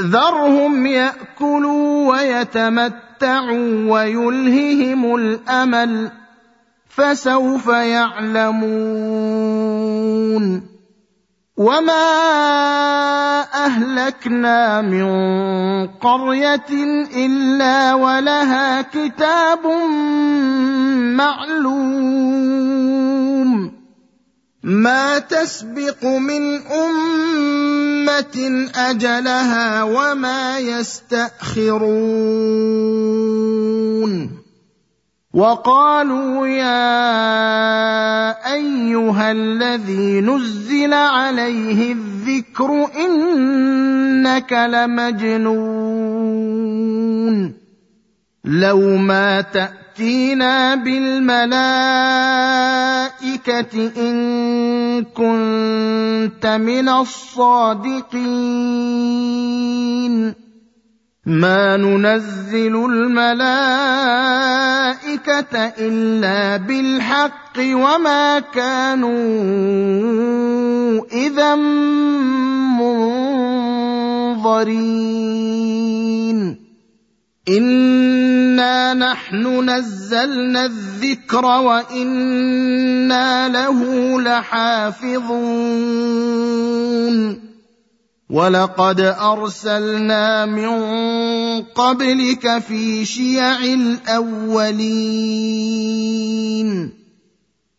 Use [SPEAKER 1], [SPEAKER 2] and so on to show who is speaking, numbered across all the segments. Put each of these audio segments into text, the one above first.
[SPEAKER 1] ذرهم يأكلوا ويتمتعوا ويلههم الأمل فسوف يعلمون وما أهلكنا من قرية إلا ولها كتاب معلوم ما تسبق من أمة أجلها وما يستأخرون. وقالوا يا أيها الذي نزل عليه الذكر إنك لمجنون. لو ما تاتينا بالملائكه ان كنت من الصادقين ما ننزل الملائكه الا بالحق وما كانوا اذا منظرين انا نحن نزلنا الذكر وأنا له لحافظون ولقد ارسلنا من قبلك في شيع الاولين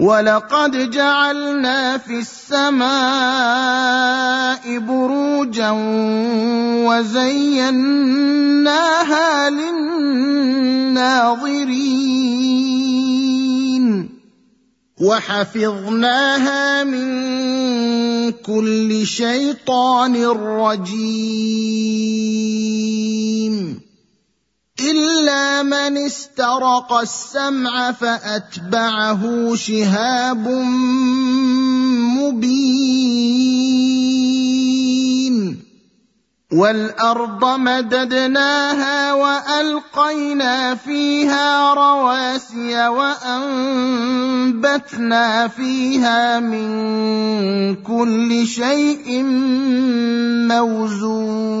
[SPEAKER 1] ولقد جعلنا في السماء بروجا وزيناها للناظرين وحفظناها من كل شيطان رجيم من استرق السمع فأتبعه شهاب مبين. والارض مددناها والقينا فيها رواسي وانبتنا فيها من كل شيء موزون.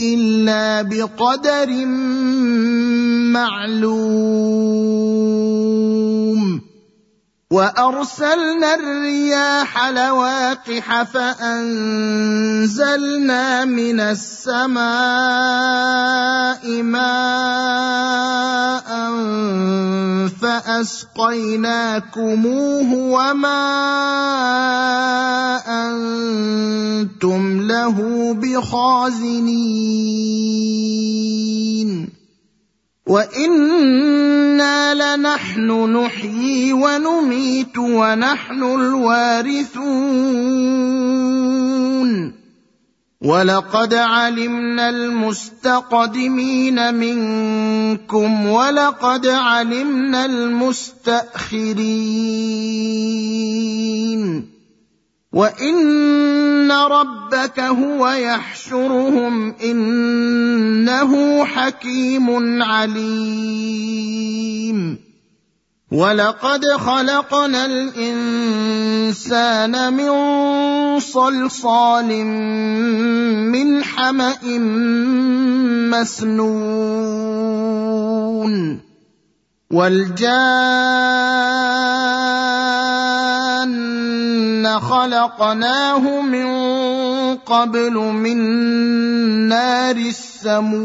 [SPEAKER 1] الا بقدر معلوم وارسلنا الرياح لواقح فانزلنا من السماء ماء فاسقيناكموه وما أنتم له بخازنين. وإنا لنحن نحيي ونميت ونحن الوارثون. ولقد علمنا المستقدمين منكم ولقد علمنا المستأخرين. وان ربك هو يحشرهم انه حكيم عليم ولقد خلقنا الانسان من صلصال من حما مسنون والجان خلقناه من قبل من نار السموم.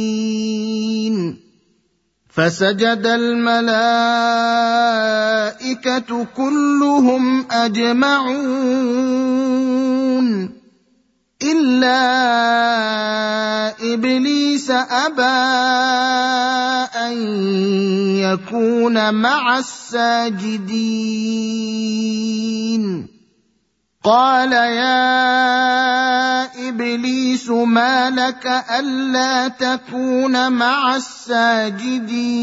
[SPEAKER 1] فسجد الملائكة كلهم أجمعون. إلا إبليس أبى أن يكون مع الساجدين. قال يا إبليس ما لك ألا تكون مع الساجدين؟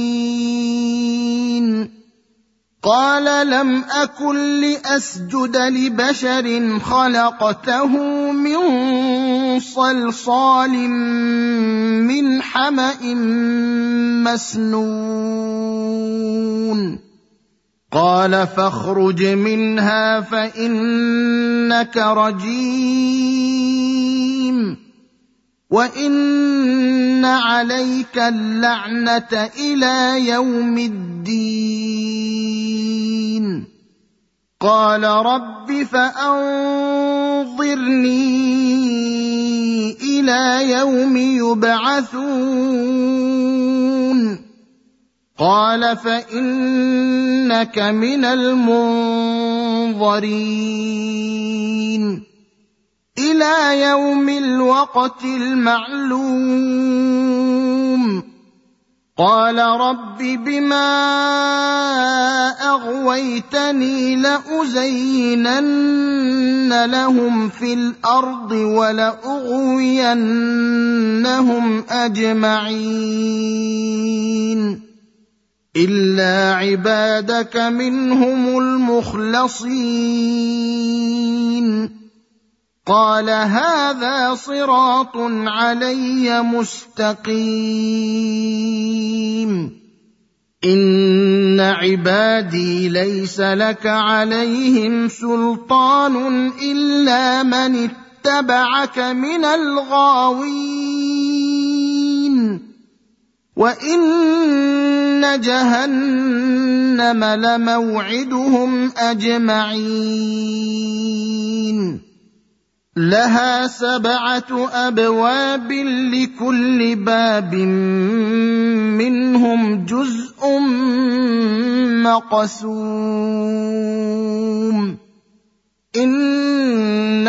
[SPEAKER 1] قال لم أكن لأسجد لبشر خلقته من صلصال من حمأ مسنون. قال فاخرج منها فإنك رجيم وإن عليك اللعنة إلى يوم الدين. قال رب فأنظرني إلى يوم يبعثون. قال فإنك من المنظرين. إلى يوم الوقت المعلوم. قال رب بما أغويتني لأزينن لهم في الأرض ولأغوينهم أجمعين. إلا عبادك منهم المخلصين. قال هذا صراط علي مستقيم. إن عبادي ليس لك عليهم سلطان إلا من اتبعك من الغاوين. وان جهنم لموعدهم اجمعين لها سبعه ابواب لكل باب منهم جزء مقسوم ان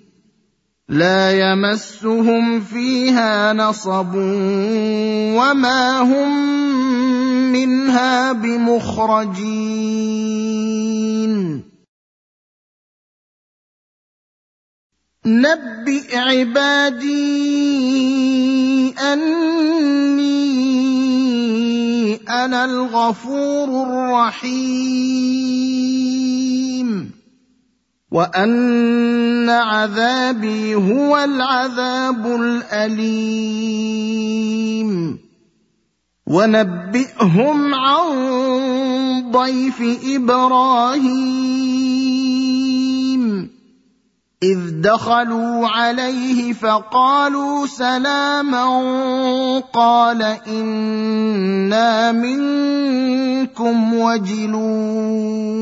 [SPEAKER 1] لا يمسهم فيها نصب وما هم منها بمخرجين. نبئ عبادي أني أنا الغفور الرحيم. وان عذابي هو العذاب الاليم ونبئهم عن ضيف إبراهيم اذ دخلوا عليه فقالوا سلاما قال أنا منكم وجلون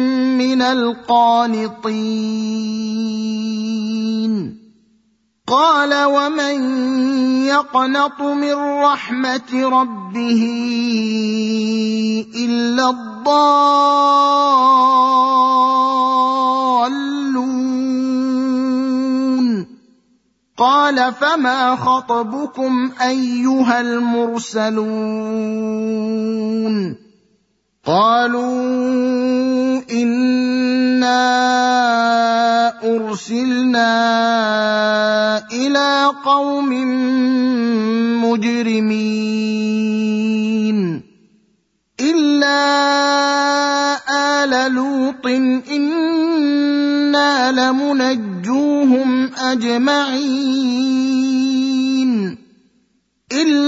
[SPEAKER 1] من القانطين. قال ومن يقنط من رحمة ربه إلا الضالون. قال فما خطبكم أيها المرسلون؟ قالوا انا ارسلنا إلى قوم مجرمين الا ال لوط أنا لمنجوهم اجمعين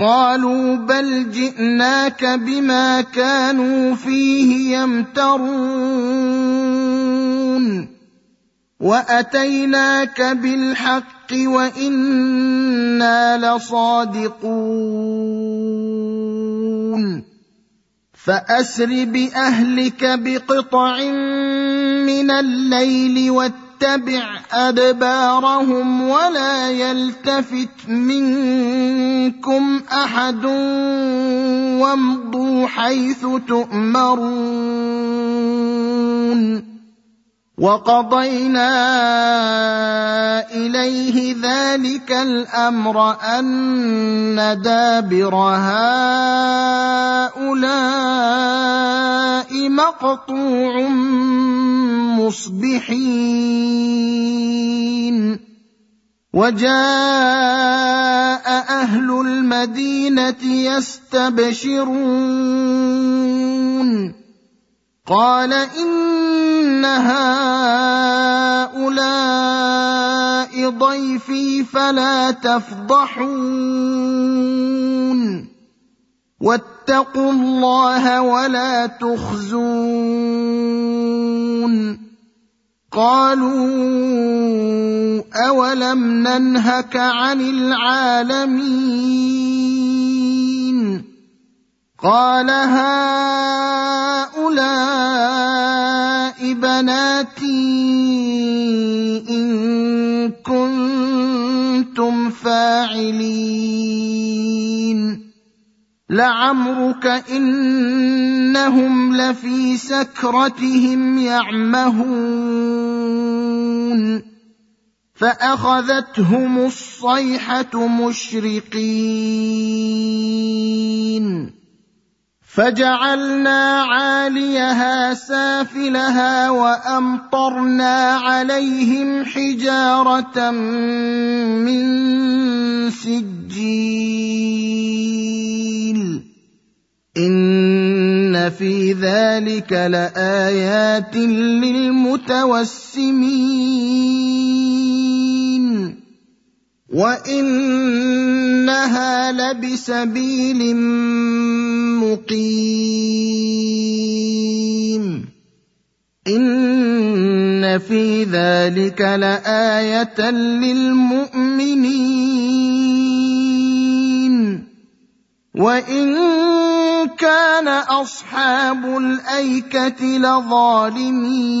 [SPEAKER 1] قالوا بل جئناك بما كانوا فيه يمترون وأتيناك بالحق وإنا لصادقون فأسر بأهلك بقطع من الليل واتبع أدبارهم ولا يلتفت منكم أحد وامضوا حيث تؤمرون. وقضينا إليه ذلك الأمر أن دابر هؤلاء مقطوع مصبحين. وجاء أهل المدينة يستبشرون. قال إن هؤلاء ضيفي فلا تفضحون. واتقوا الله ولا تخزون. قالوا أولم ننهك عن العالمين؟ قال هؤلاء بناتي إن كنتم فاعلين. لعمرك إنهم لفي سكرتهم يعمهون. فأخذتهم الصيحة مشرقين. فجعلنا عاليها سافلها وأمطرنا عليهم حجارة من سجيل. إن في ذلك لآيات للمتوسمين. وانها لبسبيل مقيم ان في ذلك لايه للمؤمنين وان كان اصحاب الايكه لظالمين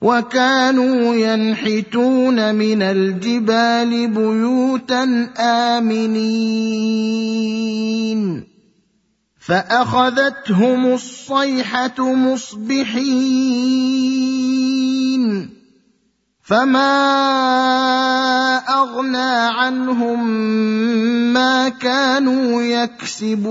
[SPEAKER 1] وكانوا ينحتون من الجبال بيوتا آمنين. فأخذتهم الصيحة مصبحين. فما أغنى عنهم ما كانوا يكسبون.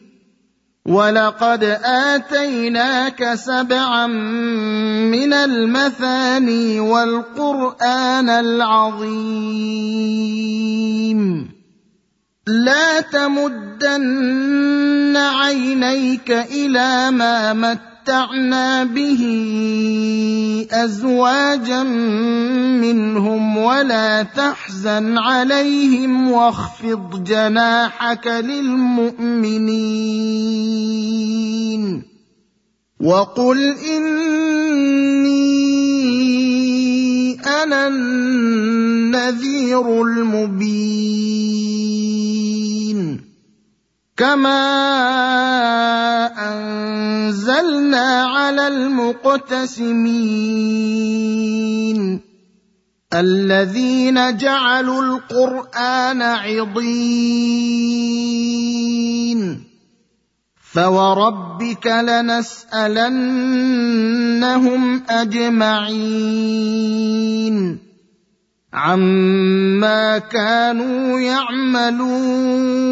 [SPEAKER 1] ولقد اتيناك سبعا من المثاني والقران العظيم لا تمدن عينيك إلى ما مت متعنا به ازواجا منهم ولا تحزن عليهم واخفض جناحك للمؤمنين وقل اني أنا النذير المبين كما انزلنا على المقتسمين الذين جعلوا القران عضين فوربك لنسالنهم اجمعين عما كانوا يعملون